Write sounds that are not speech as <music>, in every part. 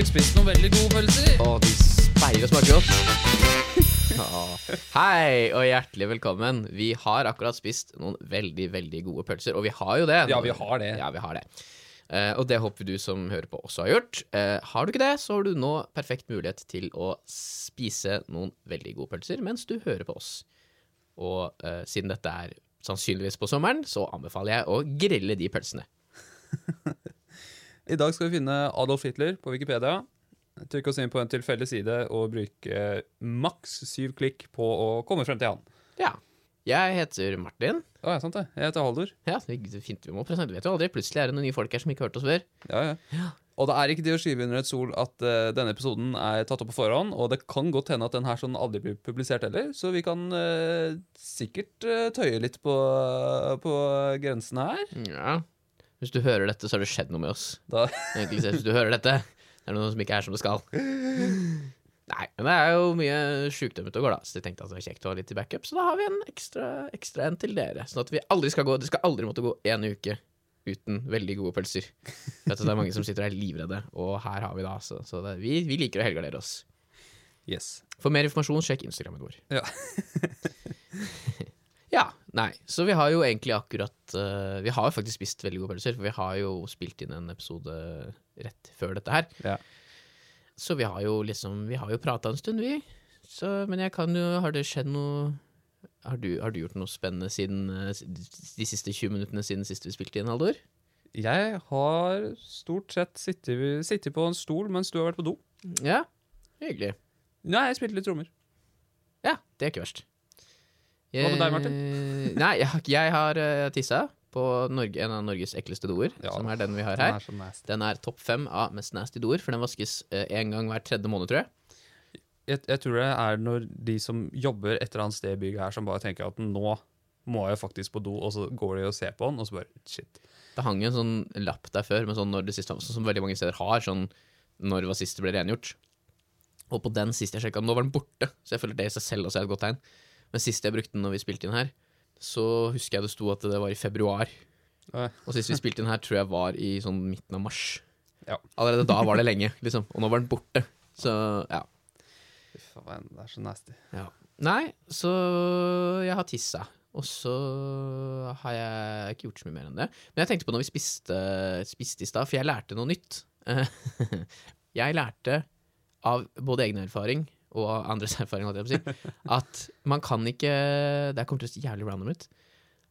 sikkert spist noen veldig gode pølser. Å, de speier og smaker godt. <laughs> Hei og hjertelig velkommen. Vi har akkurat spist noen veldig, veldig gode pølser, og vi har jo det. Ja, vi har det. Ja, vi har det. Eh, og det håper du som hører på også har gjort. Eh, har du ikke det, så har du nå perfekt mulighet til å spise noen veldig gode pølser mens du hører på oss. Og eh, siden dette er sannsynligvis på sommeren, så anbefaler jeg å grille de pølsene. <laughs> I dag skal vi finne Adolf Hitler på Wikipedia. Trykk oss inn på en tilfeldig side og bruke maks syv klikk på å komme frem til han. Ja. Jeg heter Martin. Å, ja, sant det. Jeg heter Haldor. Ja, det er fint vi må presentere. Du vet jo aldri. Plutselig er det noen nye folk her som ikke har hørt oss før. Ja, ja. Og det er ikke det å skyve under et sol at uh, denne episoden er tatt opp på forhånd, og det kan godt hende at den her sånn aldri blir publisert heller, så vi kan uh, sikkert uh, tøye litt på, på grensene her. Ja. Hvis du hører dette, så har det skjedd noe med oss. Da, Hvis du hører dette, det er noe som ikke er som det skal. Nei, men det er jo mye sjukdom ute og går, da. Så jeg tenkte at det var kjekt å ha litt i backup. Så da har vi en ekstra, ekstra en til dere. Sånn at vi aldri skal gå Det skal aldri måtte gå en uke uten veldig gode pølser. Vet du, det er mange som sitter og er livredde, og her har vi da, så, så det, vi, vi liker å helgardere oss. yes. For mer informasjon, sjekk Instagrammen vår. Ja. <laughs> ja, nei, så vi har jo egentlig akkurat uh, Vi har jo faktisk spist veldig gode pølser, for vi har jo spilt inn en episode rett før dette her. Ja. Så vi har jo liksom Vi har jo prata en stund, vi. Så, men jeg kan jo Har det skjedd noe har du, har du gjort noe spennende siden eh, de siste 20 minuttene siden sist vi spilte inn, Haldor? Jeg har stort sett sittet, sittet på en stol mens du har vært på do. Ja, hyggelig. Nei, jeg spilte litt trommer. Ja, det er ikke verst. Hva med deg, Martin? Nei, jeg, har- jeg har uh, tissa på Norge, en av Norges ekleste doer, Ja, som er den vi har Den her. er. Den er topp fem av mest nasty doer, for den vaskes én gang hver tredje måned, tror jeg. Jeg, jeg tror det er når de som jobber et eller annet sted i bygget her, som bare tenker at nå må jeg faktisk på do, og så går de og ser på den, og så bare shit. Det hang en sånn lapp der før, med sånn når det siste, som veldig mange steder har, sånn når var sist det ble rengjort. Og på den siste jeg sjekka, nå var den borte, så jeg føler det i seg selv også er et godt tegn. Men sist jeg brukte den når vi spilte inn her, så husker jeg det sto at det var i februar. Og sist vi spilte inn her, tror jeg var i sånn midten av mars. Ja. Allerede da var det lenge, <laughs> liksom. Og nå var den borte. Så ja. Fy faen, det er så nasty. ja. Nei, så jeg har tissa. Og så har jeg ikke gjort så mye mer enn det. Men jeg tenkte på når vi spiste, spiste i stad, for jeg lærte noe nytt. <laughs> jeg lærte av både egen erfaring og andres <laughs> erfaring, si, at man kan ikke Det kommer til å se jævlig random ut,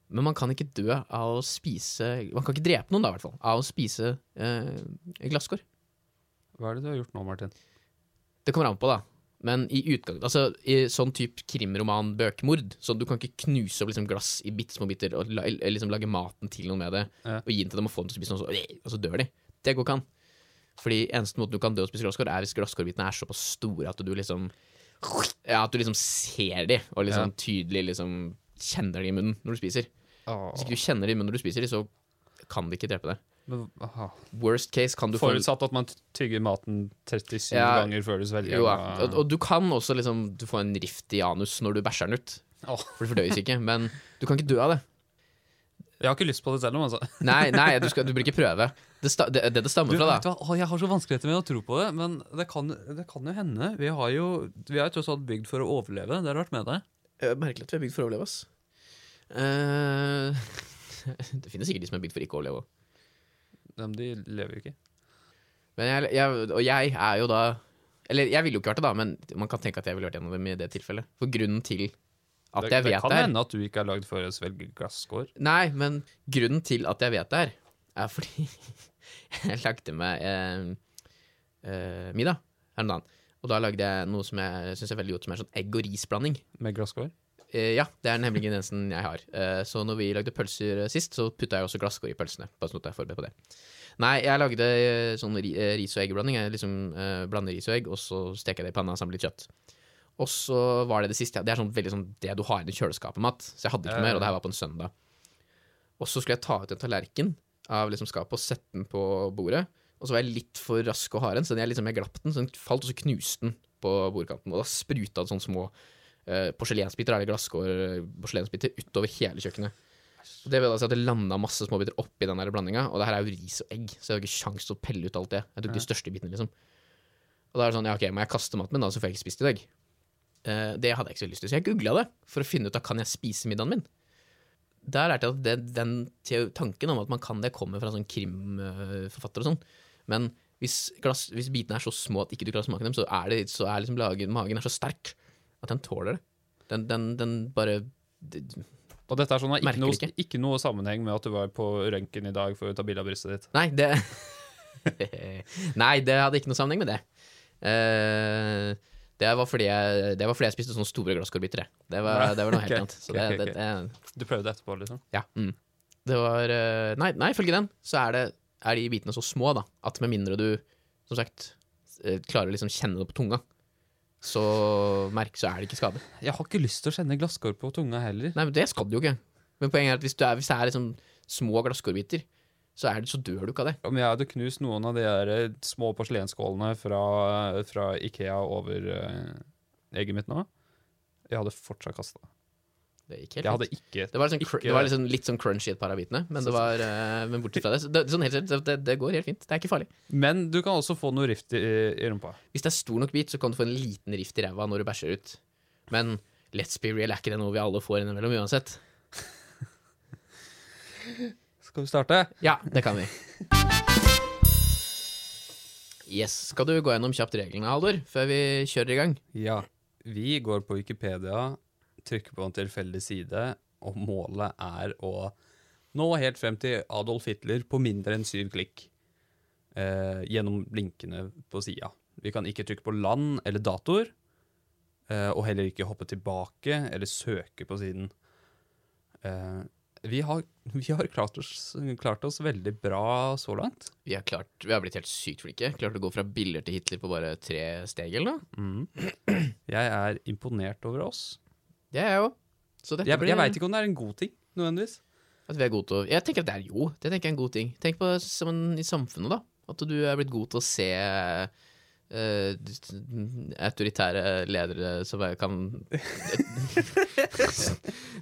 men man kan ikke dø av å spise Man kan ikke drepe noen, da, i hvert fall, av å spise eh, glasskår. Hva er det du har gjort nå, Martin? Det kommer an på, da. Men i utgang, altså i sånn type krimroman-bøkemord, så du kan ikke knuse opp liksom glass i bitte små biter og la, liksom lage maten til noen med det, Ja. og gi den til dem og få dem til å spise noe, så, og så dør de. Det går ikke an. Fordi eneste måten du kan dø og spise glasskår, er hvis glasskårbitene er såpass store at du liksom Ja, at du liksom ser de, og liksom tydelig liksom kjenner de i munnen når du spiser. Hvis ikke du kjenner de i munnen når du spiser de, så kan de ikke drepe deg. Men, aha. Worst case kan du få Forutsatt at man tygger maten 37 Ja. ganger før du svelger Jo, ja. og, og du kan også liksom Du får en rift i anus når du bæsjer den ut. Oh. For det fordøyes ikke. Men du kan ikke dø av det. Jeg har ikke lyst på det selv, altså. <laughs> Nei, nei du, skal, du bør ikke prøve. Det, sta, det, det det stammer Du, fra, vet du da hva? Jeg har så vanskeligheter med å tro på det, men det kan, det kan jo hende. Vi har jo vi er jo tross alt bygd for å overleve. Det har vært med deg. Merkelig at vi er bygd for å overleve, ass. Uh, <laughs> det finnes sikkert de som er bygd for ikke å overleve òg. Men de lever jo ikke. Men jeg, jeg, og jeg er jo da Eller jeg ville jo ikke vært det, da, men man kan tenke at jeg ville vært en av dem i det tilfellet. For grunnen til at det, jeg vet det kan hende at du ikke er lagd for å svelge glasskår. Nei, men grunnen til at jeg vet det her, er fordi <laughs> jeg lagde meg eh, eh, middag her om dagen. Og da lagde jeg noe som jeg syns er veldig godt, som er sånn egg- og risblanding. Med glasskår? Eh, ja, det er den hemmelige ingrediensen jeg har. Eh, så når vi lagde pølser eh, sist, så putta jeg også glasskår i pølsene. Bare sånn at jeg er forberedt på det. Nei, jeg lagde eh, sånn ris- og eggblanding. Jeg liksom blander ris og egg, og så steker jeg det i panna sammen med litt kjøtt. Og så var det det siste. Det er sånn veldig sånn det du har i kjøleskapet-mat. Så jeg hadde ikke ja, mer, og det her var på en søndag. Og så skulle jeg ta ut en tallerken av liksom skapet og sette den på bordet. Og så var jeg litt for rask og hard, så jeg, liksom, jeg glapp den, så den falt, og så knuste den på bordkanten. Og da spruta det sånne små uh, porselensbiter eller glasskår porselensbiter utover hele kjøkkenet. Og det vil altså at det landa masse småbiter oppi den blandinga, og det her er jo ris og egg, så jeg har ikke kjangs til å pelle ut alt det. Jeg tok de største bitene, liksom. Og da er det sånn, ja ok, må jeg kaste maten min da, så får jeg ikke spist i dag. Eh, det hadde jeg ikke så lyst til, så jeg googla det for å finne ut av kan jeg spise middagen min. Der lærte jeg at det, den tanken om at man kan det, kommer fra sånn krimforfatter og sånn. Men hvis, glass, hvis bitene er så små at ikke du klarer å smake dem, så er, det, så er liksom lagen, magen er så sterk at den tåler det. Den, den, den bare det, Og dette er sånn ikke noe, ikke. ikke noe sammenheng med at du var på røntgen i dag for å ta bilde av brystet ditt. Nei, det <laughs> Nei, det hadde ikke noe sammenheng med det. Eh, det, var fordi jeg, det var fordi jeg spiste sånne store glasskorbiter. Det, var- det var noe helt annet. Så okay, det, ok, det, det, Du prøvde etterpå, liksom? ja. Mm. Det var eh, Nei, nei, ifølge den så er, det, er de bitene så små da, at med mindre du, som sagt, eh, klarer å liksom kjenne det på tunga, så merk, så er det ikke skade. Jeg har ikke lyst til å kjenne glasskår på tunga heller. Nei, men det skal du jo ikke. Men poenget er at hvis, du er, hvis det er liksom små glasskålbiter, så, det, så dør du ikke av det. Om jeg hadde knust noen av de der eh, små porselenskålene fra, fra Ikea over uh, egget mitt nå, jeg hadde fortsatt kasta. Det gikk helt Jeg hadde ikke Det var, liksom, ikke- det var liksom litt sånn crunchy et par av bitene, men, det var, eh, men bortsett fra det, det, sånn helt, det, det går helt fint. Det er ikke farlig. Men du kan også få noe rift i, i rumpa. Hvis det er stor nok bit, så kan du få en liten rift i ræva når du bæsjer ut. Men let's be real, er ikke det noe vi alle får innimellom uansett? <laughs> Skal vi starte? Ja, det kan vi. Yes. Skal du gå gjennom kjapt reglene, Haldor, før vi kjører i gang? Ja. Vi går på Wikipedia, trykker på en tilfeldig side, og målet er å nå helt frem til Adolf Hitler på mindre enn syv klikk. Eh, gjennom linkene på sida. Vi kan ikke trykke på land eller datoer, eh, og heller ikke hoppe tilbake eller søke på siden. Eh, vi, har, vi har klart oss, klart oss veldig bra så langt. Vi har, klart, vi har blitt helt sykt flinke. Klart å gå fra biller til Hitler på bare tre steg, eller noe. Mm. Jeg er imponert over oss. Det er jeg òg. Jeg, blir jeg veit ikke om det er en god ting, nødvendigvis. At vi er gode til å Jeg tenker at det er jo, det tenker jeg er en god ting. Tenk på som i samfunnet, da. At du er blitt god til å se eh, autoritære ledere som jeg kan <laughs>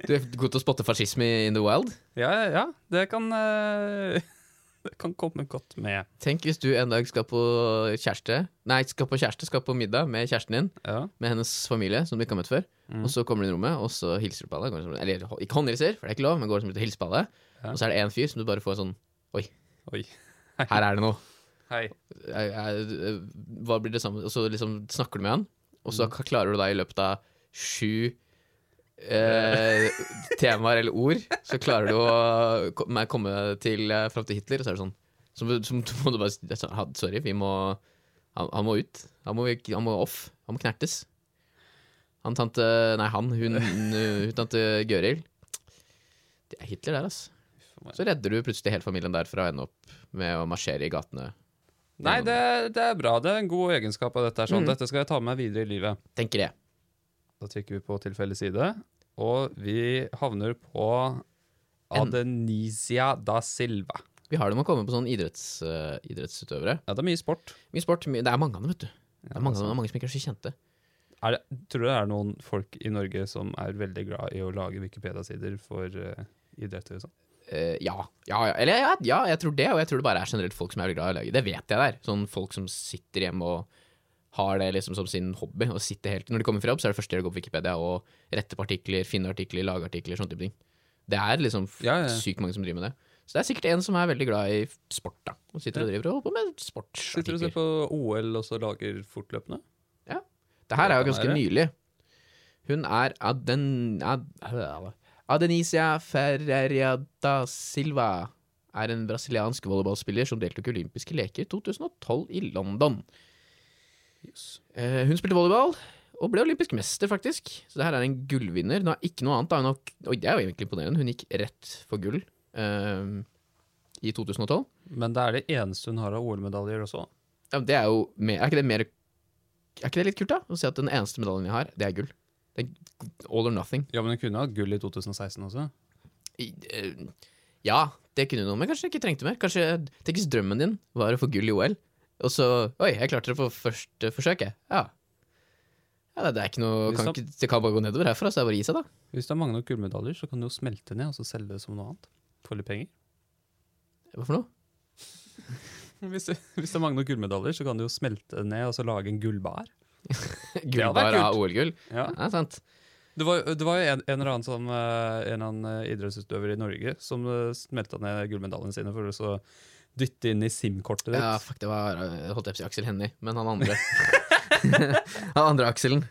Du er god til å spotte fascisme in the wild. Ja, ja, ja. Det kan uh, <laughs> Det kan komme godt med. Tenk hvis du en dag skal på kjæreste Nei, skal på kjæreste, skal på middag med kjæresten din, Ja. med hennes familie, som du ikke har møtt før. Mm. Og så kommer du inn i rommet, og så hilser du på alle. Eller ikke håndhilser, for det er ikke lov, men går som ut og hilser på alle. Ja. Og så er det en fyr som du bare får sånn Oi. <laughs> Her er det noe. Hei. jeg, jeg, hva blir det samme? Og så liksom snakker du med han, og Mm. så klarer du da i løpet av sju eh, <laughs> temaer eller ord, så klarer du å komme til eh, fram til Hitler, og så er det sånn så, må- så må du bare si sånn, «Ha- Sorry, vi må han, han må ut. Han må, han må off. Han må knertes. Han tante Nei, han. Hun, <laughs> hun tante Gøril. Det er Hitler der, altså. Så redder du plutselig hele familien der fra å ende opp med å marsjere i gatene. Nei, det, det er bra. Det er en god egenskap av dette. Sånn. Mm. Dette skal jeg ta med meg videre i livet. Tenker jeg. Da trykker vi på tilfeldig side, og vi havner på En- Adenisia da Silva. Vi har det med å komme på sånne idretts, uh, idrettsutøvere. Ja, det er mye sport. Mye sport. my det er mange av dem, vet du. Det Ja, er mange, det er dem, mange som ikke er så kjente. Er det, tror du det er noen folk i Norge som er veldig glad i å lage Wikipedia-sider for uh, idretter og sånn? Eh, ja. Ja, ja. Eller ja, ja, jeg tror det, og jeg tror det bare er generelt folk som er veldig glad i å lage. Det vet jeg der. Sånn folk som sitter hjemme og har det liksom som sin hobby. Og sitter helt, Når de kommer fra jobb, så er det første de gjør å gå på Wikipedia og rette på artikler, finne artikler, lage artikler, sånne type ting. Det er liksom f- Ja, ja. sykt mange som driver med det. Så det er sikkert en som er veldig glad i sport, da. Og sitter og driver og holder på med Sitter du og ser på OL og så lager fortløpende? Ja. Det her er jo ganske nylig. Hun er den Ad, Adenisia Ferreira da Silva. Er en brasiliansk volleyballspiller som deltok i olympiske leker 2012 i London. Eh, hun spilte volleyball og ble olympisk mester, faktisk. Så det her er en gullvinner. Hun har ikke noe annet. Hun har, oi, det er jo egentlig imponerende. Hun gikk rett for gull eh, i 2012. Men det er det eneste hun har av OL-medaljer også. Ja, men det er jo mer, Er ikke det mer Er ikke det litt kult, da? Å si at den eneste medaljen jeg har, det er gull. Det er all or nothing. Ja, men hun kunne hatt gull i 2016 også. I, eh, ja, det kunne hun, men kanskje ikke trengte mer. Kanskje, Tenk hvis drømmen din var å få gull i OL, og så Oi, jeg klarte det på første forsøk, jeg. Ja. ja det, er ikke noe kan ikke, Det kan bare gå nedover herfra, så det er bare å gi seg, da. Hvis det er mange nok gullmedaljer, så kan du jo smelte ned og så selge det som noe annet. Få litt penger. Hva for noe? <laughs> Hvis, det- hvis mange noen gullmedaljer, så kan du jo smelte ned og så lage en gullbar. <laughs> Gullbar av. OL-gull. Ja. Ja, sant. Det var, det var jo en, en eller annen, som, eh, en annen eh, idrettsutøver i Norge som uh, smelta ned gullmedaljene sine for å dytte inn i SIM-kortet ditt. Ja, fuck, det var eh, holdt jeg på å si Aksel Hennie, men han andre. <laughs> han andre Akselen.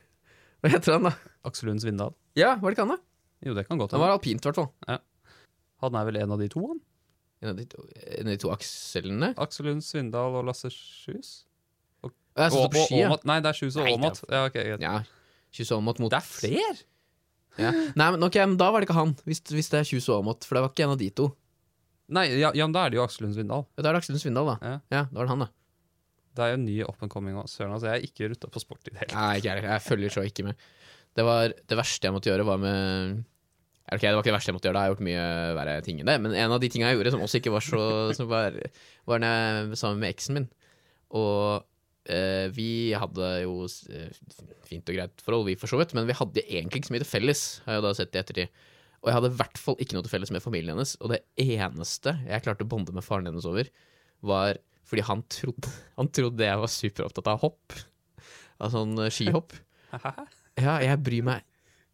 Hva heter han, da? Aksel Lund Svindal. Ja, var det ikke han, da? Jo, det kan godt Han var alpint, i hvert fall. Han er vel en av de to, han? En av de to, en av de to akselene. Aksel Lund Svindal og Lasse Sjus? Jeg satt det på og ski. Nei, det er Kjus og er- Aamodt. Ja, ok, greit. ja. Kjus Aamodt mot Det er flere! Ja. Nei, men okay, men da var det ikke han, hvis, hvis det er Kjus Aamodt, for det var ikke en av de to. Nei, ja, ja, men da er det jo Aksel Lund Svindal. Ja, Da er det Aksel Lund Svindal, da. Ja. Ja, da var det han, da. Det er jo en ny up and coming òg. Søren. Altså, jeg er ikke rutta på sport i det hele tatt. Nei, ikke jeg heller. Jeg følger så ikke med. Det var det verste jeg måtte gjøre, var med Ok, det var ikke det verste jeg måtte gjøre, da har jeg gjort mye verre ting enn det. Men en av de tingene jeg gjorde som også ikke var så Som var, var når jeg sammen med eksen min. Og vi hadde jo eh, fint og greit forhold, vi for så vidt, men vi hadde egentlig ikke så mye til felles, har jeg da sett i ettertid. Og jeg hadde i hvert fall ikke noe til felles med familien hennes. Og det eneste jeg klarte å bonde med faren hennes over, var fordi han trodde, <laughs> han trodde jeg var superopptatt av hopp. Av sånn eh, skihopp. <laughs> Ja, jeg bryr meg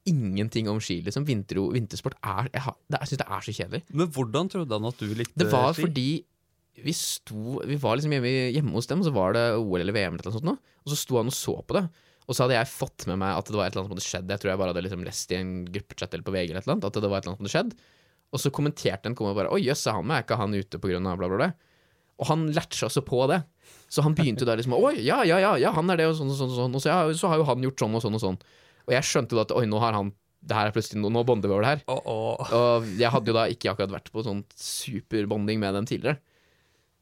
ingenting om ski, liksom. Vinter, vintersport er Jeg, har- det, jeg syns det er så kjedelig. Men hvordan trodde han at du likte Det var ski? fordi vi sto Vi var liksom hjemme, hjemme hos dem, og så var det OL eller VM eller noe sånt nå. Og så sto han og så på det. Og så hadde jeg fått med meg at det var et eller annet som hadde skjedd. Jeg tror jeg bare hadde liksom lest i en gruppechat eller på VG eller noe, at det var et eller annet som hadde skjedd. Og så kommenterte en og bare Oi, jøss, er han med? Er ikke han ute på grunn av bla, bla, bla? Og han latcha også på det. Så han begynte da liksom Oi, ja, ja, ja, ja, han er det, og sånn og sånn. Og sånn Og så, ja, så har jo han gjort sånn og sånn og sånn. Og jeg skjønte da at oi, nå har han det her er plutselig, nå bonder vi over det her. Oh, oh. Og jeg hadde jo da ikke akkurat vært på sånn superbonding med dem tidligere.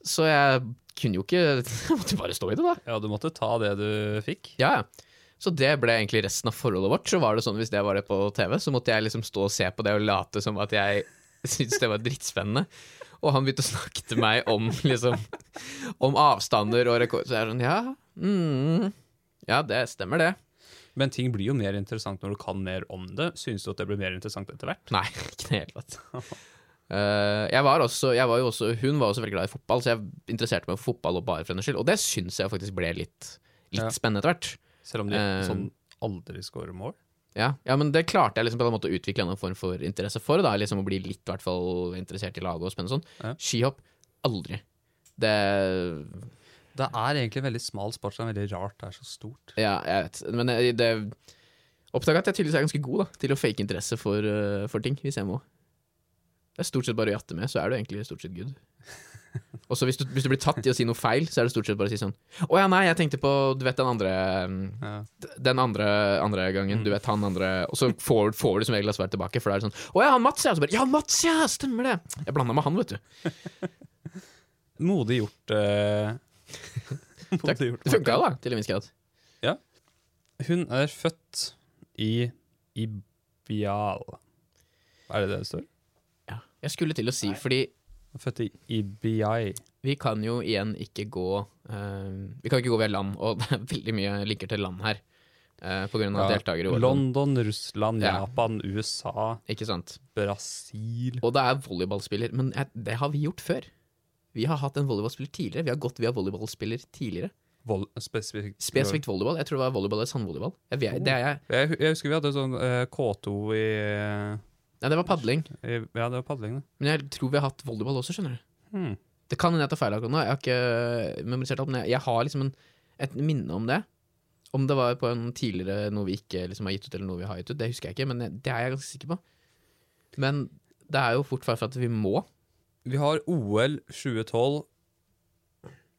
Så jeg kunne jo ikke <laughs> Jeg måtte bare stå i det, da. Ja, du måtte ta det du fikk. Ja, ja. Så det ble egentlig resten av forholdet vårt. Så var det sånn hvis det var det på TV, så måtte jeg liksom stå og se på det og late som at jeg <laughs> syntes det var drittspennende. Og han begynte å snakke til meg om liksom Om avstander og rekord. Så jeg er sånn Ja, mm, ja, det stemmer, det. Men ting blir jo mer interessant når du kan mer om det. Synes du at det blir mer interessant etter hvert? Nei, <laughs> ikke i det hele tatt. Eh, jeg var også, jeg var jo også Hun var også veldig glad i fotball, så jeg interesserte meg for fotball og bare for hennes skyld. Og det syns jeg faktisk ble litt, litt Ja. spennende etter hvert. Selv om de uh, sånn aldri scorer mål? Ja, ja, men det klarte jeg liksom på en måte å utvikle en form for interesse for. da, liksom Å bli litt hvert fall interessert i laget og spennende sånn. Ja. Skihopp aldri. Det Det er egentlig en veldig smal sport Det er veldig rart det er så stort. Ja, jeg vet. Men det, det oppdaga at jeg tydeligvis er ganske god da til å fake interesse for, eh, for ting, hvis jeg må. Det er stort sett bare å jatte med, så er du egentlig stort sett good. Og så hvis, du- hvis du blir tatt i å si noe feil, så er det stort sett bare å si sånn Å ja, nei, jeg tenkte på Du vet den andre mm, Ja. Den andre, andre gangen. Du vet han andre Og så får, får du som regel svar tilbake, for da er det sånn Å ja, han Mats, ja. Så bare Ja, Mats, ja, stemmer det. Jeg blanda med han, vet du. Modig gjort. <laughs> Uh... Modig gjort. Det funka jo, da, til en viss grad. Hun er født i Ibial. Er det det det står? Jeg skulle til å si, fordi Født i Ibi. vi kan jo igjen ikke gå uh, Vi kan ikke gå via land, og <laughs> det er veldig mye linker til land her. Uh, på grunn av Ja, deltakere i OL. London, Russland, Ja. Japan, USA, Ikke sant. Brasil Og det er volleyballspiller, men jeg, det har vi gjort før. Vi har hatt en volleyballspiller tidligere. Vi har gått via volleyballspiller tidligere. Vol spesifikt. Spesifikt volleyball. Jeg tror det var volleyball eller sandvolleyball. Jeg, vet- det er jeg. Jeg, jeg husker vi hadde sånn uh, K2 i, Nei, det var padling. Ja, det var padling, det. Men jeg tror vi har hatt volleyball også, skjønner du. Hmm. Det kan hende jeg tar feil akkurat nå. Jeg har ikke memorisert alt, men jeg, jeg har liksom en, et minne om det. Om det var på en tidligere noe vi ikke liksom har gitt ut, eller noe vi har gitt ut, det husker jeg ikke, men det er jeg ganske sikker på. Men det er jo fort for at vi må. Vi har OL 2012.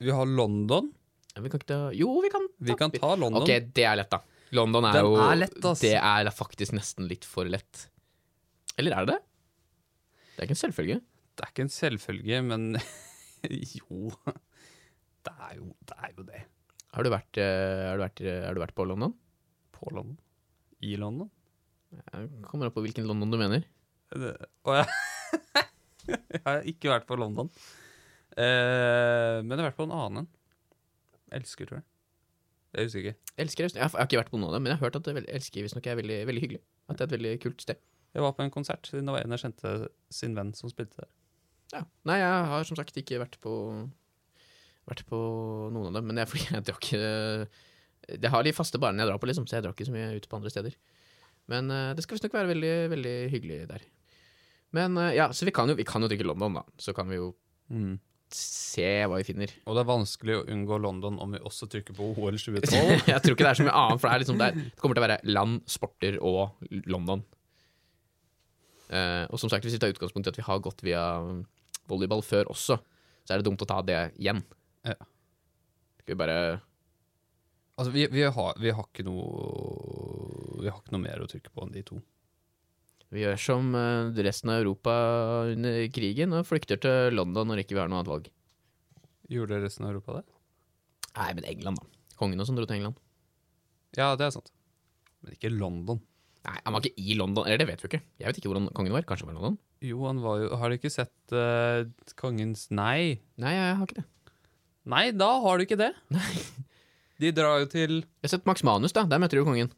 Vi har London. Vi kan ikke ta Jo, vi kan ta Vi kan ta London. Ok, det er lett, da. London er Den jo er lett, altså. Det er faktisk nesten litt for lett. Eller er det det? Det er ikke en selvfølge. Det er ikke en selvfølge, men <laughs> jo. Det er jo det. Er jo det. Har du vært, eh, har du vært, har du vært på London? På London. I London. Jeg kommer opp på hvilken London du mener. Det, å jeg, <laughs> jeg har ikke vært på London. Eh, men jeg har vært på en annen en. Elsker, tror jeg. Jeg husker ikke. Elsker Jeg har ikke vært på noen av dem, men jeg har hørt at er Elsker visstnok er veldig, veldig hyggelig. At det er et veldig kult sted. Jeg var på en konsert siden det var en jeg kjente sin venn som spilte der. Ja. Nei, jeg har som sagt ikke vært på vært på noen av dem, men det er <laughs> fordi jeg drakk eh, Jeg har de faste barene jeg drar på, liksom, så jeg drar ikke så mye ut på andre steder. Men eh, det skal visstnok være veldig, veldig hyggelig der. Men eh, ja, så vi kan jo, vi kan jo drikke London, da. Så kan vi jo Mm. se hva vi finner. Og det er vanskelig å unngå London om vi også trykker på OL 2012. <laughs> jeg tror ikke det er så mye annet, for det, er liksom, det, er, det kommer til å være land, sporter og London. Eh, og som sagt, hvis vi tar utgangspunkt i at vi har gått via um, volleyball før også, så er det dumt å ta det igjen. Ja. Skal vi bare Altså, vi, vi, har, vi har ikke noe Vi har ikke noe mer å trykke på enn de to. Vi gjør som eh, resten av Europa under krigen og flykter til London når ikke vi har noe annet valg. Gjorde resten av Europa det? Nei, men England, da. Kongen og sånn dro til England. Ja, det er sant. Men ikke London. Nei, han var ikke i London. Eller det vet vi ikke. Jeg vet ikke hvordan kongen var. Kanskje han var i London? Jo, han var jo Har du ikke sett uh, Kongens Nei? Nei, jeg har ikke det. Nei, da har du ikke det. <laughs> De drar jo til Jeg har sett Max Manus, da. Der møter du jo kongen.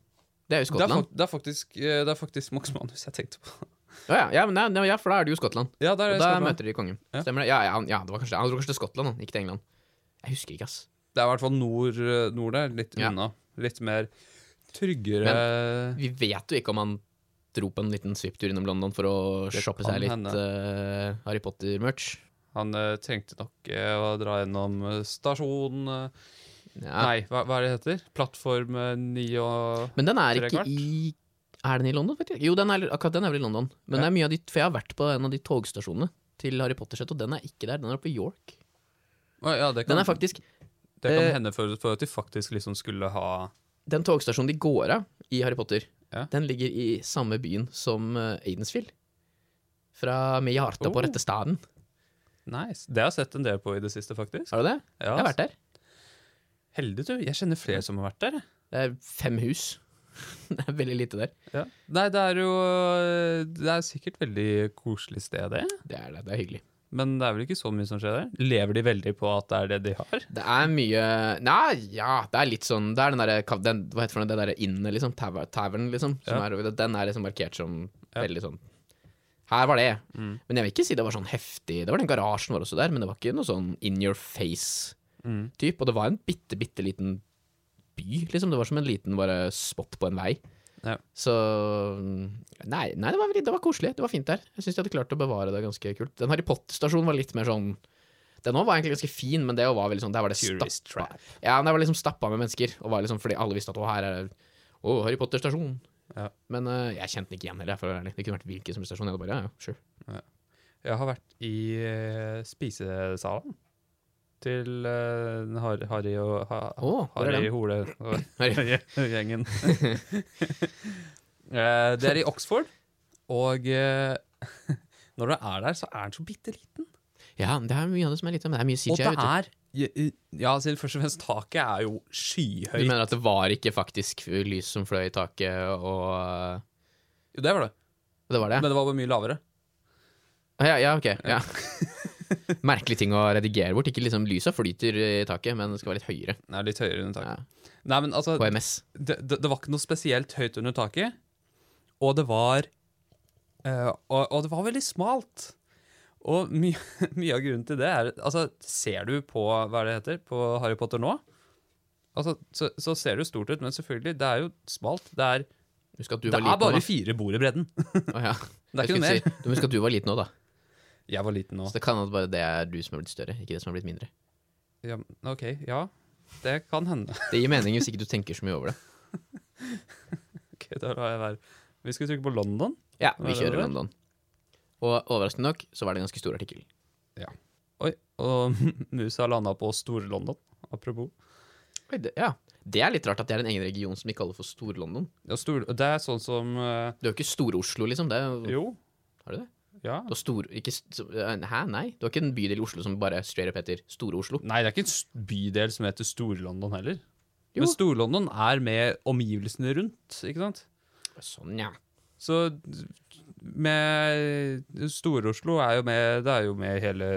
Det er jo Det er, Skottland. fak det er faktisk, eh, det er faktisk Max Manus jeg tenkte på. Ja, ja, ja, men nei, nei, ja, for da er det jo Skottland. Ja, der Og er da Skottland. møter de kongen. Stemmer det? Ja, ja, han- ja, det var kanskje, han dro kanskje til Skottland, ikke til England. Jeg husker ikke, ass. Det er i hvert fall nord, eh, nord der, litt unna. Litt mer tryggere Men Vi vet jo ikke om han dro på en liten svipptur innom London for å Det shoppe seg litt eh, Harry Potter-merch. Han uh, trengte nok uh, å dra gjennom stasjon eh, Ja. Nei, hva, hva er det heter? Plattform eh, 9 og Men den er ikke i Er den i London, faktisk? Jo, den er, akkurat den er vel i London. Men Ja. det er mye av de, for jeg har vært på en av de togstasjonene til Harry Potter-sett, og den er ikke der. Den er oppe i York. Ja, det kan, Den er faktisk det kan hende for, for at de faktisk liksom skulle ha Den togstasjonen de går av i Harry Potter, Ja. den ligger i samme byen som Aidensfield. Fra Med hjarta på Oh. rette staden. Nice. Det har jeg sett en del på i det siste, faktisk. Har du det? Ja, Jeg har vært der. Heldig, du. Jeg kjenner flere som har vært der. Det er fem hus. <laughs> det er veldig lite der. Ja. Nei, det er jo Det er sikkert veldig koselig sted, det. Det er det. Det er hyggelig. Men det er vel ikke så mye som skjer der? Lever de veldig på at det er det de har? Det er mye Nei, ja, det er litt sånn Det er den derre den, Hva heter det? Det derre innet, liksom? Taver- Tavern, liksom? Som Ja. er. Den er liksom markert som Ja. veldig sånn Her var det. Mm. Men jeg vil ikke si det var sånn heftig. Det var den garasjen var også der, men det var ikke noe sånn in your face-type. Mm. Og det var en bitte, bitte liten by, liksom. Det var som en liten bare spot på en vei. Ja. Så Nei, nei det, var, veldig- det var koselig. Det var fint der. Jeg syns de hadde klart å bevare det ganske kult. Den Harry Potter-stasjonen var litt mer sånn Den var egentlig ganske fin, men det var veldig sånn Der var det stappa. Ja, den var liksom stappa med mennesker, og var liksom fordi alle visste at å, her er Å, Harry Potter-stasjon. Ja. Men uh, jeg kjente den ikke igjen heller, for. Det kunne vært hvilken som helst stasjon. Jeg hadde bare, ja, ja. Jeg har vært i uh, spisesalen til uh, Harry, Harry og ha, oh, Harry den? Hole Og <laughs> gjengen uh, <laughs> det er i Oxford, og uh, <laughs> når du er der, så er den så bitte liten. Ja, det er mye av det som er lite, men det er mye Og det er Ja, ja, altså, først og fremst taket er jo skyhøyt. Du mener at det var ikke faktisk lys som fløy i taket, og eh, Jo, det var det, Det var det? men det var bare mye lavere. Ah, Ja, ja, ok. Ja. Merkelig ting å redigere bort. Ikke liksom lysa flyter i taket, men det skal være litt høyere. Nei, litt høyere under taket. Ja. Nei, men altså, HMS. det, det, det var ikke noe spesielt høyt under taket, og det var øh, og, og det var veldig smalt. Og mye, <laughs> mye av grunnen til det er Altså, ser du på hva det heter, på Harry Potter nå, altså, så, så ser det jo stort ut, men selvfølgelig, det er jo smalt. Det er, det var er liten bare nå, fire bord i bredden. Oh, ja. <laughs> Det er ikke noe mer. Si, du må huske at du var liten nå, da. Jeg var liten nå. Så det kan hende bare det er du som har blitt større, ikke det som har blitt mindre. Ja, OK, ja. Det kan hende. <laughs> Det gir mening hvis ikke du tenker så mye over det. <laughs> Ok, da lar jeg være. Vi skulle trykke på London. Ja, vi kjører? London. Og overraskende nok så var det en ganske stor artikkel. Ja. Oi, og <laughs> musa landa på Store-London. Apropos. Oi, det, ja. Det er litt rart at det er en egen region som de kaller for Stor-London. Ja, stor, det er sånn som uh... Det er jo ikke Stor-Oslo, liksom. Det er jo, Jo. Har du det? Ja. Du har stor, ikke, eh, hæ, nei? Du har ikke en bydel i Oslo som bare straight up heter Store-Oslo? Nei, det er ikke en bydel som heter Stor-London heller. Jo. Men Stor-London er med omgivelsene rundt, ikke sant? Sånn, ja. Så med Stor-Oslo er jo med Det er jo med hele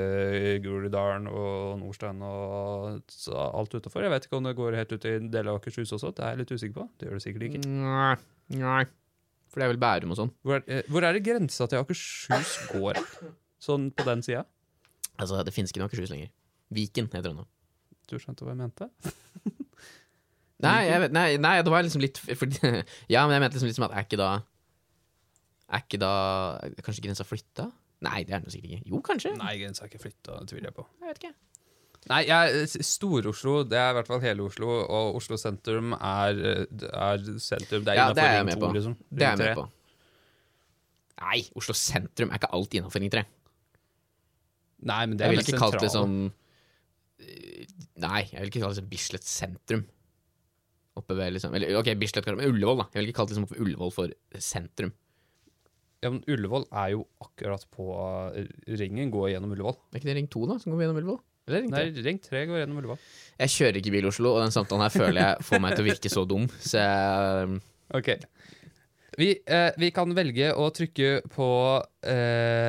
Groruddalen og Nordstrand og alt utafor. Jeg vet ikke om det går helt ut i en del av Akershus også. Det er jeg litt usikker på. Det gjør det sikkert ikke. Nei. Nei. For det er vel Bærum og sånn. Hvor er, eh, hvor er det grensa til Akershus går? Sånn på den sida? Altså, det finnes ikke noe Akershus lenger. Viken heter det nå. Du skjønte hva jeg mente? <laughs> Nei, jeg vet, nei, nei, det var liksom litt for, <laughs> Ja, men jeg mente liksom litt som at er ikke da Er ikke da Kanskje grensa flytta? Nei, det er den sikkert ikke. Jo, kanskje. Nei, grensa er ikke flytta, det tviler jeg på. Jeg vet ikke. Nei, jeg- Stor-Oslo, det er i hvert fall hele Oslo, og Oslo sentrum er, er sentrum. Det er Ja, det innenfor Ring 2, liksom. Det er jeg med 3. på. Nei, Oslo sentrum er ikke alt innafor Ring 3. Nei, men det er Jeg vil ikke kalt det sentralt. eh, Nei, jeg vil ikke kalle det som Bislett sentrum. Oppe ved liksom Eller ok, Bislett men Ullevål, da. Jeg vil ikke kalt liksom oppe ved Ullevål for sentrum. Ja, men Ullevål er jo akkurat på Ringen går gjennom Ullevål. Er ikke det Ring 2, da, som går gjennom Ullevål? Eller Ring tre. Nei, Ring tre går gjennom Ullevål. Jeg kjører ikke bil i Oslo, og den samtalen her føler jeg får meg til å virke så dum, så jeg Ok. Vi, eh, vi kan velge å trykke på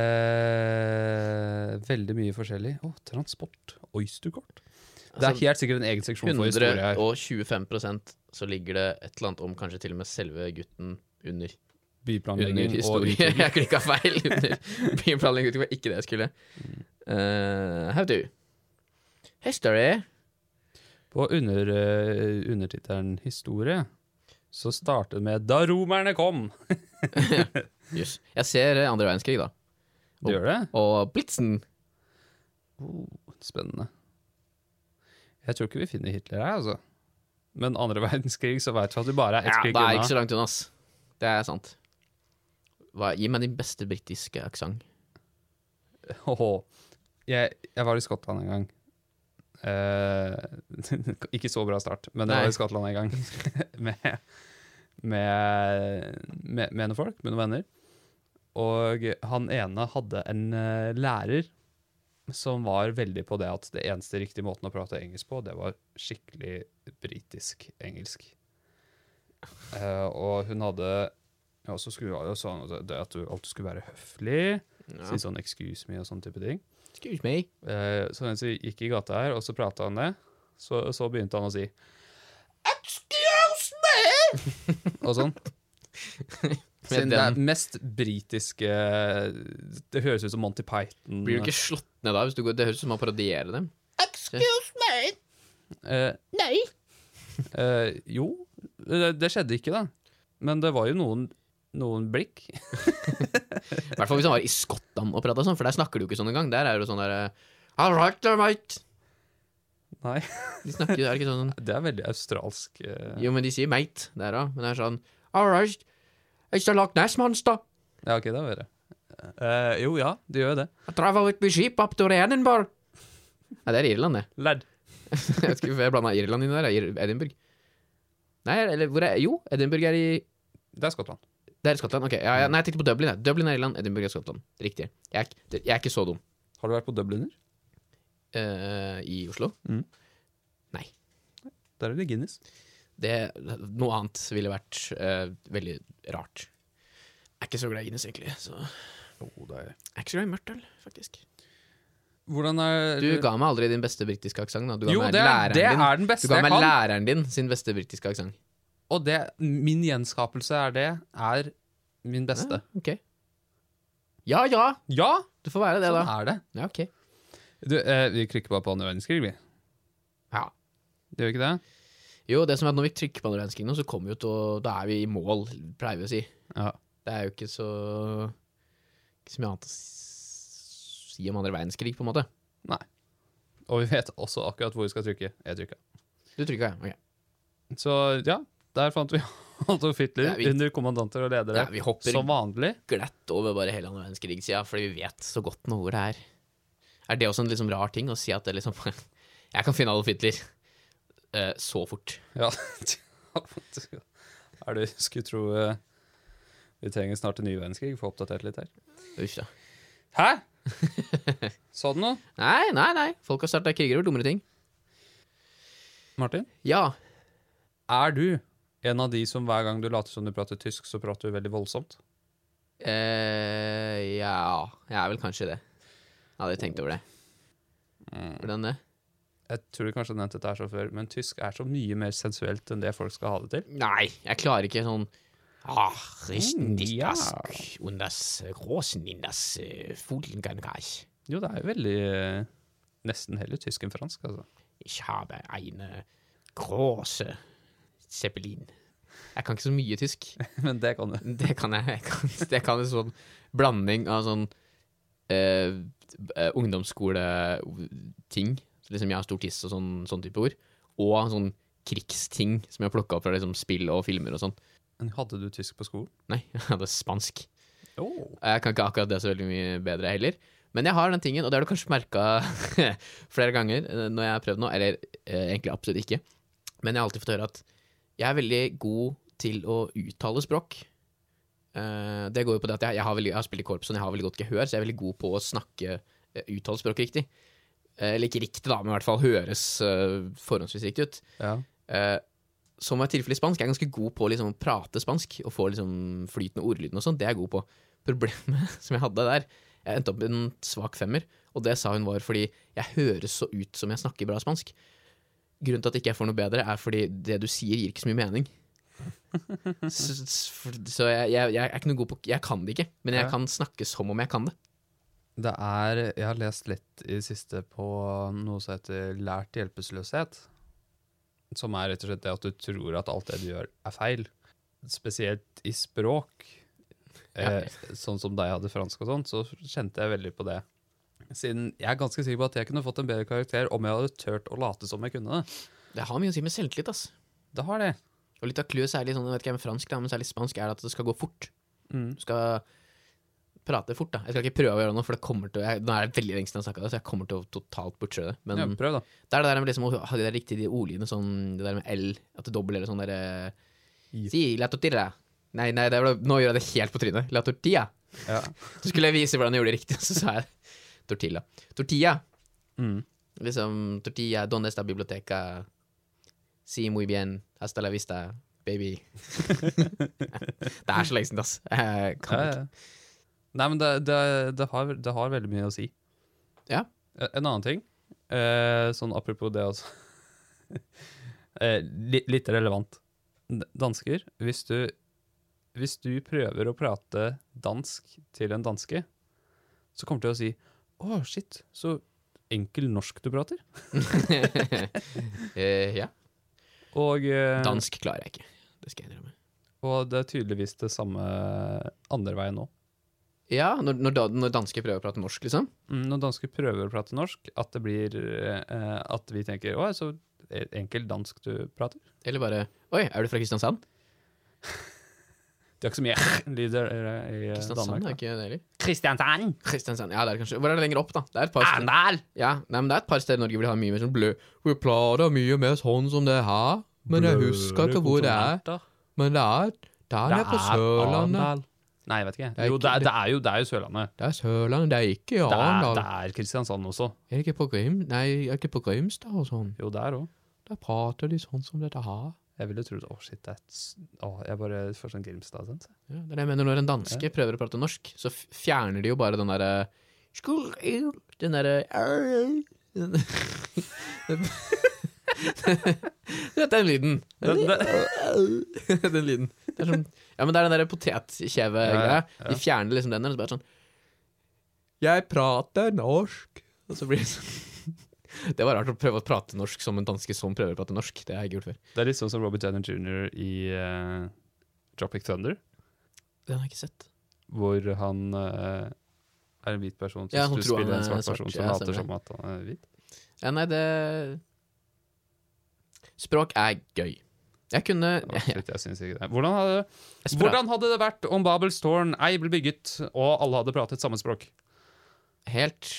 eh, veldig mye forskjellig. Å, transport. Oysterkort. Det er Altså, helt sikkert en egen seksjon for historie her. 125% så ligger det et eller annet om kanskje til og med selve gutten under. <laughs> Under Byplanlegging og historie. utbygging. jeg klikka feil. Under byplanlegging det var ikke det jeg skulle. Uh, how do? History. På under, uh, undertittelen 'Historie' så starter det med 'Da romerne kom'. <laughs> Jøss. Jeg ser andre verdenskrig, da. Du gjør det? Og Blitzen. Oh, spennende. Jeg tror ikke vi finner Hitler her, altså. Men andre <laughs> verdenskrig så veit vi at du bare er ett Ja, krig det er ikke så langt unna, ass. Det er sant. Hva, gi meg din beste britiske aksent. Oh, Jeg, jeg var i Skottland en gang. Eh, <laughs> ikke så bra start, men det Nei. var i Skottland en gang <laughs> med, med, med, med noen folk, med noen venner. Og han ene hadde en uh, lærer som var veldig på det at det eneste riktige måten å prate engelsk på, det var skikkelig britisk engelsk. Uh, og hun hadde ja, så skulle hun jo sånn at at du alltid skulle være høflig, Ja. si sånn 'excuse me' og sånne type ting. Excuse me. Eh, så mens vi gikk i gata her, og så prata han det, så, så begynte han å si Excuse me! <laughs> og sånn. Siden det er mest britiske Det høres ut som Monty Python. Blir du ikke slått ned da? Hvis du går, det høres ut som man parodierer dem. Excuse me! Eh, Nei. eh, jo, det, det skjedde ikke, da. Men det var jo noen, noen blikk. <laughs> <laughs> I hvert fall hvis han var i Skottland og prata sånn, for der snakker du jo ikke sånn engang. Der er det sånn derre All right, mate. Nei, De snakker er ikke sånn <laughs> det er veldig australsk. Uh... Jo, men de sier mate der òg. Men det er sånn All right, it's the Loch Ness monster. Ja, ok, da er verre. Uh, jo, ja, de gjør det. I travel with my sheep up to Edinburgh. Nei, det er Irland, det. Lærd. Jeg vet ikke hvorfor jeg blanda Irland inn der. Edinburgh. Nei, eller hvor er Jo, Edinburgh er i Det er Skottland. Det er i Skottland. ok. Ja, ja, nei, jeg tenkte på Dublin. Jeg. Dublin er Irland, Edinburgh er Skottland. Riktig. Jeg er, ikke- jeg er ikke så dum. Har du vært på Dubliner? Eh, I Oslo. Nei Der er det Guinness. Det, noe annet ville vært eh, veldig rart. Jeg er ikke så glad i Guinness, egentlig. Så jeg det er. er ikke så glad i mørkt øl, faktisk. Hvordan er Du ga meg aldri din beste britiske aksent. da. Du ga Jo, meg det er, læreren det din. er den Du beste ga jeg meg kan. læreren din sin beste britiske aksent. Og det, min gjenskapelse er det, er min beste. Ja, ok. Ja ja, Ja, det får være det, sånn da. er det. Ja, ok. Du, eh, vi klikker bare på andre verdenskrig, vi. Ja. Det gjør ikke det? Jo, det som er at når vi trykker på andre verdenskrig nå, så kommer vi til å Da er vi i mål, pleier vi å si. Ja. Det er jo ikke så Ikke så mye annet å si om andre verdenskrig, på en måte. Nei. Og vi vet også akkurat hvor vi skal trykke. Jeg trykka. Du trykka, ja. Ok. Så ja, der fant vi <laughs> Adolf Hitler Ja, vi- under kommandanter og ledere. Ja, vi hopper Som vanlig. glatt over bare hele andre verdenskrig-sida, fordi vi vet så godt noe hvor det er. Er det også en liksom rar ting å si at det liksom <laughs> Jeg kan finne Adolf Hitler uh, så fort. Ja. <laughs> er det Skulle tro uh, vi trenger snart en ny verdenskrig for å oppdatere litt her. Uff da. Hæ? Sa du noe? Nei, nei, nei. Folk har starta kriger over dummere ting. Martin? Ja. Er du en av de som hver gang du later som du prater tysk, så prater du veldig voldsomt? Eh, ja Jeg er vel kanskje det. Jeg hadde tenkt over det. Hvordan det? Jeg tror kanskje jeg nevnte dette her så før, men tysk er så mye mer sensuelt enn det folk skal ha det til. Nei, jeg klarer ikke sånn Mm, ja. und das in das uh, Jo, det er jo veldig eh, Nesten heller tysk enn fransk, altså. Ich habe eine große Zeppelin. Jeg kan ikke så mye tysk. <laughs> Men det kan du. <laughs> Det kan jeg. jeg kan, <laughs> det kan en sånn blanding av sånn eh, eh, ungdomsskoleting, så liksom jeg har stor tiss og sånn, sånn type ord, og sånn krigsting som jeg har plukka opp fra liksom spill og filmer og sånn. Men hadde du tysk på skolen? Nei, jeg hadde spansk. Oh. Jeg kan ikke akkurat det så veldig mye bedre heller. Men jeg har den tingen, og det har du kanskje merka flere ganger eh, når jeg har prøvd nå, eller eh, egentlig absolutt ikke. Men jeg har alltid fått høre at jeg er veldig god til å uttale språk. Uh, det går jo på det at jeg, jeg, har, veldig, jeg har spilt i korps og jeg har veldig godt gehør, så jeg er veldig god på å snakke uh, uttale språk riktig. Eh, eller ikke riktig, da, men i hvert fall høres uh, forhåndsvis riktig ut. Ja. Uh, som er tilfellet i spansk. Jeg er ganske god på liksom, å prate spansk og få liksom, flytende ordlyden og sånn. Det er jeg god på. Problemet <laughs> som jeg hadde der Jeg endte opp med en svak femmer, og det sa hun var fordi jeg høres så ut som jeg snakker bra spansk. Grunnen til at ikke jeg får noe bedre, er fordi det du sier, gir ikke så mye mening. så så- jeg, jeg, jeg er ikke noe god på Jeg kan det ikke, men jeg kan snakke som om jeg kan det. Det er Jeg har lest litt i det siste på noe som heter lært hjelpeløshet. Som er rett og slett det at du tror at alt det du gjør, er feil. Spesielt i språk. Eh, sånn som da jeg hadde fransk og sånn, så kjente jeg veldig på det. Siden jeg er ganske sikker på at jeg kunne fått en bedre karakter om jeg hadde turt å late som jeg kunne det. Det har mye å si med selvtillit, ass. Det har det. Og litt av clouet, særlig sånn, jeg vet ikke om fransk, da, men særlig spansk, er at det skal gå fort. Mm. Du skal prate fort, da. Jeg skal ikke prøve å gjøre noe, for det kommer til jeg, Nå er det veldig lenge siden jeg snakka det, så jeg kommer til å totalt butche det. Men Ja, prøv, da. det er det der med liksom å ha de der riktige ordlydene, sånn det der med L, at det dobler eller sånn derre Ja. Si la tortilla. Nei, nei, det var, nå gjør jeg det helt på trynet. La tortilla. Ja. <laughs> Så skulle jeg vise hvordan jeg gjorde det riktig, og så sa jeg tortilla. Tortilla. Mm. Liksom tortilla, donde está biblioteca? Si muy bien, hasta la vista, baby. <laughs> det er så lenge siden, ass. Jeg kan Ja, ikke. Nei, men det, det, det, har, det har veldig mye å si. Ja. Eh, En annen ting, eh, sånn apropos det også <laughs> eh, litt, litt relevant. Dansker, hvis du, hvis du prøver å prate dansk til en danske, så kommer du til å si Å, shit, så enkel norsk du prater. <laughs> Eh, ja. Og, eh, Dansk klarer jeg ikke. Det skal jeg innrømme. og det er tydeligvis det samme andre veien nå. Ja, når, når, når dansker prøver å prate norsk, liksom. Mm, Når dansker prøver å prate norsk, at det blir eh, At vi tenker Å, så enkel dansk du prater. Eller bare Oi, er du fra Kristiansand? Det er ikke så mye <laughs> lyder i Kristiansand Danmark. er ikke det heller. Kristiansand! Kristiansand, ja, det er kanskje Hvor er det lenger opp, da? Det er et par. Arendal! Ja, nei, men det er et par steder i Norge de har mye mer sånn blø Vi prater mye mer sånn som det her, men jeg husker ikke hvor det er. Men det er der nede på Sørlandet. Nei, jeg vet ikke. Det Jo, det er, det er jo det er jo Sørlandet. Det er Sørlandet, det er ikke Arendal. det er Kristiansand også. Er det ikke på Grim... Nei, er det ikke på Grimstad og sånn? Jo, der òg. Der prater de sånn som dette her. Jeg ville trodd Å, shit, et jeg bare får sånn Grimstad. Sånn. Ja, det er det jeg mener når en danske prøver å prate norsk, så fjerner de jo bare den derre Den derre <laughs> Det er <laughs> den lyden. Den- <laughs> den lyden. Det er sånn, ja, men det er den derre potetkjeve-greia. Ja, ja. De fjerner liksom den, og så bare sånn Jeg prater norsk. Og så blir det sånn Det var rart å prøve å prate norsk som en danske som prøver å prate norsk. Det har jeg ikke gjort før. Det er litt sånn som Robert Jenner jr. i uh, Tropic Thunder, Den har jeg ikke sett. hvor han uh, er en hvit person som Ja, spiller en svart svart, person som ja, later som at han er hvit. Ja, nei, det Språk er gøy. Jeg kunne Å, shit, jeg. Hvordan hadde, hvordan hadde det vært om Babels tårn ei ble bygget, og alle hadde pratet samme språk? Helt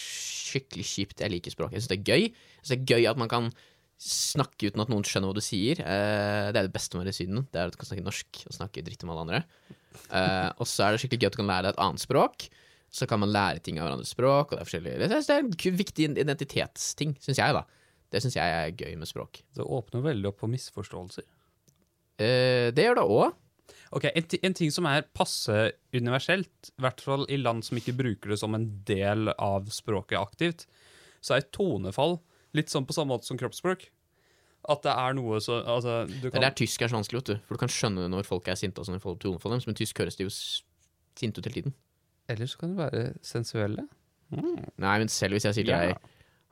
skikkelig kjipt. Jeg liker språk. Jeg syns det er gøy. Jeg synes det er gøy at man kan snakke uten at noen skjønner hva du sier. Eh, det er det beste med være i Syden. Det er at du kan snakke norsk og snakke dritt om alle andre. Eh, og så er det skikkelig gøy at du kan lære deg et annet språk. Så kan man lære ting av hverandres språk. Og det er forskjellige Det er en viktig identitetsting, syns jeg, da. Det syns jeg er gøy med språk. Det åpner veldig opp for misforståelser. Eh, det gjør det òg. Ok, en, en ting som er passe universelt, i hvert fall i land som ikke bruker det som en del av språket aktivt, så er tonefall litt sånn på samme måte som kroppsspråk. At det er noe så Altså, du Det kan er der tysk er så vanskelig, vet du. For du kan skjønne når folk er sinte og sånn i forhold til deres, men tysk høres de jo sinte ut hele tiden. Eller så kan det være sensuelle. Nei, men selv hvis jeg sier til Ja. deg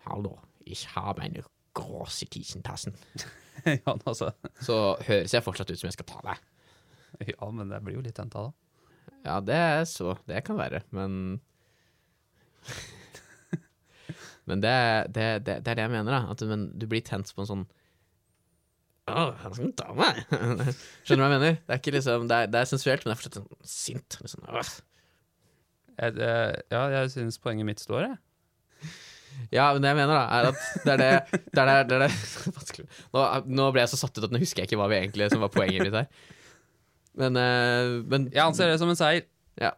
Hallo, ich habe eine grås i tisentassen. <laughs> ja, altså. Så høres jeg fortsatt ut som jeg skal ta deg. <laughs> ja, men jeg blir jo litt henta, da. Ja, det er så Det kan være, men <laughs> Men det, det, det, det er det jeg mener, da. At men, du blir tent på en sånn Å, han skal ta meg! Skjønner du hva jeg mener? Det er ikke liksom Det er, det er sensuelt, men det er fortsatt sånn sint. Liksom. Åh. Jeg, ja, jeg syns poenget mitt står, jeg. Ja, men det jeg mener, da, er at det er det Det er det, det, er det. <laughs> Nå, nå ble jeg så satt ut at nå husker jeg ikke hva vi egentlig som var poenget mitt her. Men, uh, men Jeg anser det som en seier. Ja.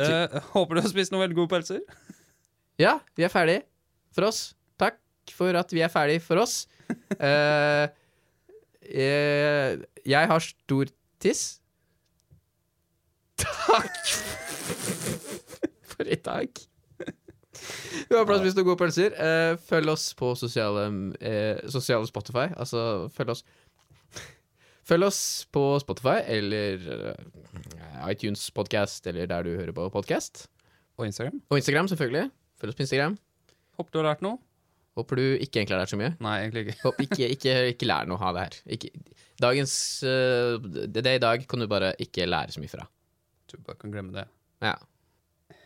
uh, <laughs> håper du har spist noen veldig gode pølser. Ja, vi er ferdig for oss. Takk for at vi er ferdig for oss. Uh, <laughs> jeg, jeg har stor tiss. Takk for i dag. Vi har du har spist noen gode pølser. Eh, følg oss på sosiale, eh, sosiale Spotify. Altså, følg oss Følg oss på Spotify eller eh, iTunes Podcast, eller der du hører på podkast. Og Instagram. Og Instagram, selvfølgelig. Følg oss på Instagram. Håper du har lært noe. Håper du ikke egentlig har lært så mye. Nei, egentlig ikke. Håper ikke, <laughs> ikke, ikke lær noe av det her. Ikke, dagens eh, det, det i dag kan du bare ikke lære så mye fra. Tror du bare kan glemme det. Ja.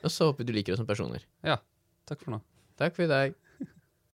Og så håper vi du liker oss som personer. Ja. Takk for nå. Takk for i dag.